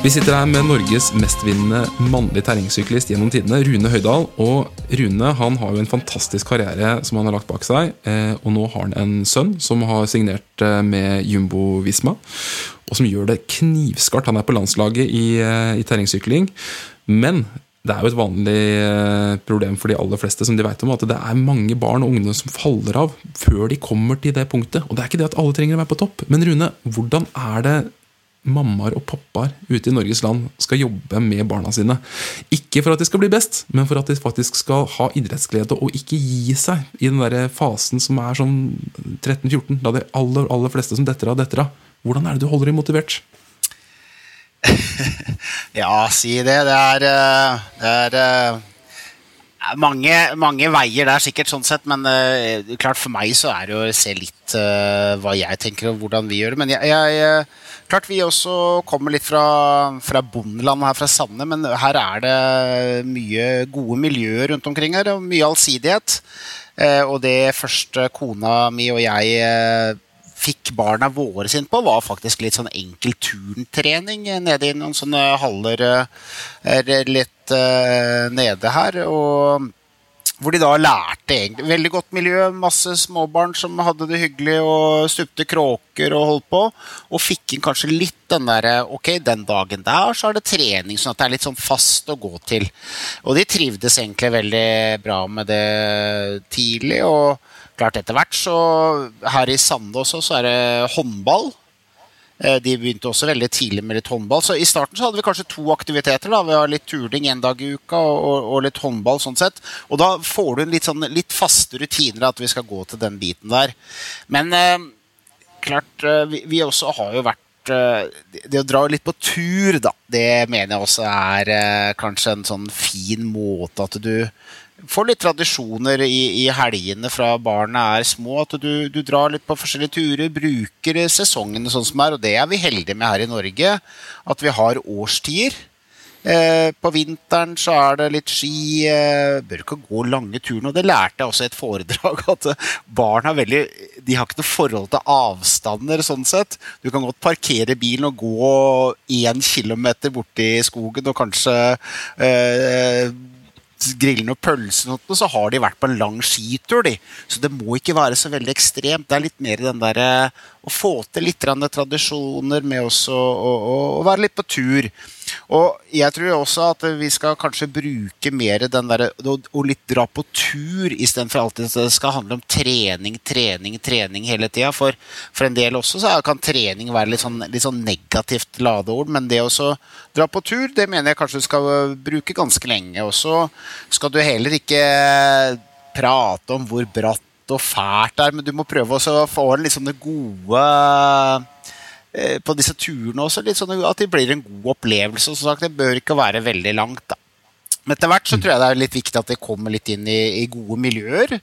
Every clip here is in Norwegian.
Vi sitter her med Norges mestvinnende mannlige terrengsyklist gjennom tidene, Rune Høydahl. Og Rune han har jo en fantastisk karriere som han har lagt bak seg. Eh, og nå har han en sønn som har signert eh, med Jumbo Visma. Og som gjør det knivskarpt. Han er på landslaget i, eh, i terrengsykling. Men det er jo et vanlig problem for de aller fleste som de vet om, at det er mange barn og ungdom som faller av før de kommer til det punktet. Og det er ikke det at alle trenger å være på topp. Men Rune, hvordan er det mammaer og pappaer ute i Norges land skal jobbe med barna sine? Ikke for at de skal bli best, men for at de faktisk skal ha idrettsglede og ikke gi seg i den der fasen som er sånn 13-14, da de aller, aller fleste som detter av, detter av. Hvordan er det du holder dem motivert? Ja, si det. Det er, eh, det er eh, mange, mange veier der, sikkert, sånn sett. Men uh, klart for meg så er det å se litt uh, hva jeg tenker og hvordan vi gjør det. Men jeg, jeg eh, Klart vi også kommer litt fra, fra bondelandet her fra Sande, men her er det mye gode miljøer rundt omkring her, og mye allsidighet. Uh, og det første kona mi og jeg fikk barna våre sin på, var faktisk litt sånn enkel turntrening nede i noen sånne haller eh, litt eh, nede her. Og hvor de da lærte egentlig veldig godt miljø. Masse småbarn som hadde det hyggelig og stupte kråker og holdt på. Og fikk inn kanskje litt den derre Ok, den dagen der så er det trening, sånn at det er litt sånn fast å gå til. Og de trivdes egentlig veldig bra med det tidlig. Og klart etter hvert så Her i Sande også så er det håndball. Eh, De begynte også veldig tidlig med litt håndball. Så I starten så hadde vi kanskje to aktiviteter. da, Vi har litt turning en dag i uka og, og, litt håndball. sånn sett. Og da får du litt, sånn, litt faste rutiner at vi skal gå til den biten der. Men eh, klart, eh, vi, vi også har jo vært det- Det å dra litt på tur, da, det mener jeg også er eh, kanskje en sånn fin måte at du får litt tradisjoner i, i helgene fra barna er små. At du, du drar litt på forskjellige turer, bruker sesongene sånn som er. Og det er vi heldige med her i Norge, at vi har årstider. Eh, på vinteren så er det litt ski. Eh, bør ikke gå lange turene. Og Det lærte jeg også i et foredrag. At eh, barn har veldig De har ikke noe forhold til avstander. sånn sett. Du kan godt parkere bilen og gå én kilometer borti skogen og kanskje eh, grille noen pølser, så har de vært på en lang skitur. De. Så det må ikke være så veldig ekstremt. Det er litt mer den der, eh, å få til litt tradisjoner med også å, å, å være litt på tur. Og jeg tror også at vi skal kanskje bruke mer den der, å, å litt dra på tur, istedenfor alltid det skal handle om trening, trening, trening hele tida. For, for en del også så kan trening være litt sånn, litt sånn negativt ladeord, men det å dra på tur, det mener jeg kanskje du skal bruke ganske lenge. Og så skal du heller ikke prate om hvor bratt og fælt det er, men du må prøve å få inn liksom det gode eh, på disse turene også, sånn at det blir en god opplevelse. Som sagt, det bør ikke være veldig langt. da. Men etter hvert så tror jeg det er litt viktig at det kommer litt inn i, i gode miljøer.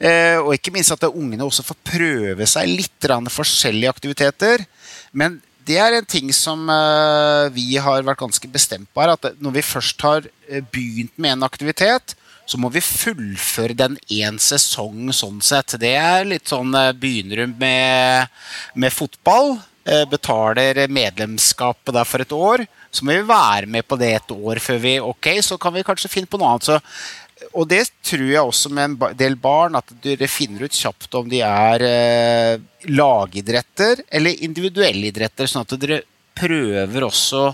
Eh, og ikke minst at ungene også får prøve seg litt forskjellige aktiviteter. Men det er en ting som eh, vi har vært ganske bestemt på her. At når vi først har eh, begynt med en aktivitet, så må vi fullføre den én sesong sånn sett. Det er litt sånn eh, Begynner du med, med fotball, eh, betaler medlemskapet der for et år, så må vi være med på det et år før vi Ok, så kan vi kanskje finne på noe annet. Så, og det tror jeg også med en del barn, at dere finner ut kjapt om de er eh, lagidretter eller individuelle idretter, sånn at dere prøver også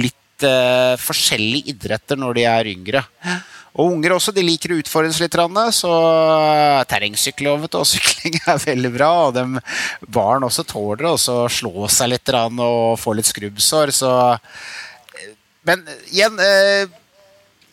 litt eh, forskjellige idretter når de er yngre. Og unger også, de liker å utfordres litt, så eh, terrengsykling og sykling er veldig bra. Og de, barn også tåler også å slå seg litt og få litt skrubbsår. Så Men igjen eh,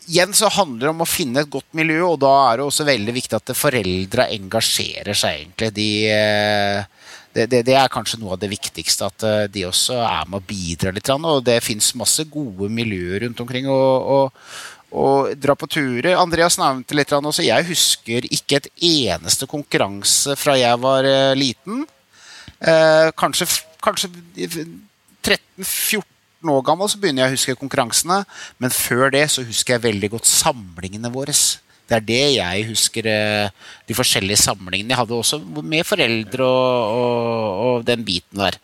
igjen så handler det om å finne et godt miljø, og da er det også veldig viktig at foreldra engasjerer seg, egentlig. De, eh, det, det, det er kanskje noe av det viktigste, at eh, de også er med og bidrar litt. Og det fins masse gode miljøer rundt omkring. og, og og dra på turer. Andreas nevnte litt også. Jeg husker ikke et eneste konkurranse fra jeg var eh, liten. Eh, kanskje kanskje 13-14 år gammel så begynner jeg å huske konkurransene. Men før det så husker jeg veldig godt samlingene våre. Det er det jeg husker. eh, De forskjellige samlingene jeg hadde også med foreldre og, og, og den biten der.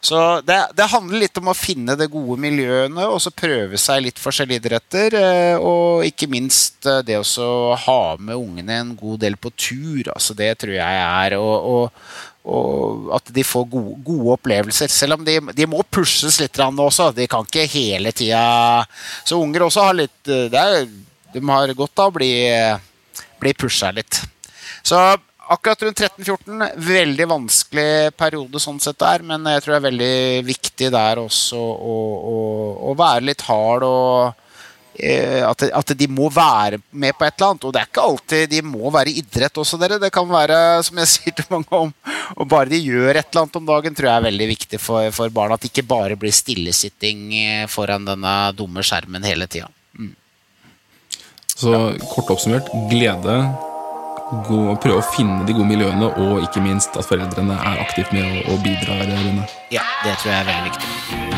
Så det, det handler litt om å finne det gode miljøene og så prøve seg litt forskjellige idretter. eh, Og ikke minst eh, det å ha med ungene en god del på tur. altså Det tror jeg er og, og, og at de får gode, gode opplevelser. Selv om de, de må pushes litt også. De kan ikke hele tida Så unger også har litt eh, er, De har godt av å bli, bli pusha litt. Så akkurat rundt 13-14, veldig vanskelig periode sånn sett der, men jeg tror det er veldig viktig der også å, å, å være litt hard og eh, at, at de må være med på et eller annet. Og det er ikke alltid de må være i idrett også, dere. Det kan være, som jeg sier til mange om, og bare de gjør et eller annet om dagen, tror jeg er veldig viktig for, for barna. At det ikke bare blir stillesitting eh, foran denne dumme skjermen hele tida. Så kort oppsummert glede, gå, prøve å finne de gode miljøene, og ikke minst at foreldrene er aktivt med og, og bidrar. Ja, det tror jeg er veldig viktig.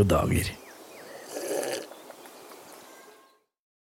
Gode dager.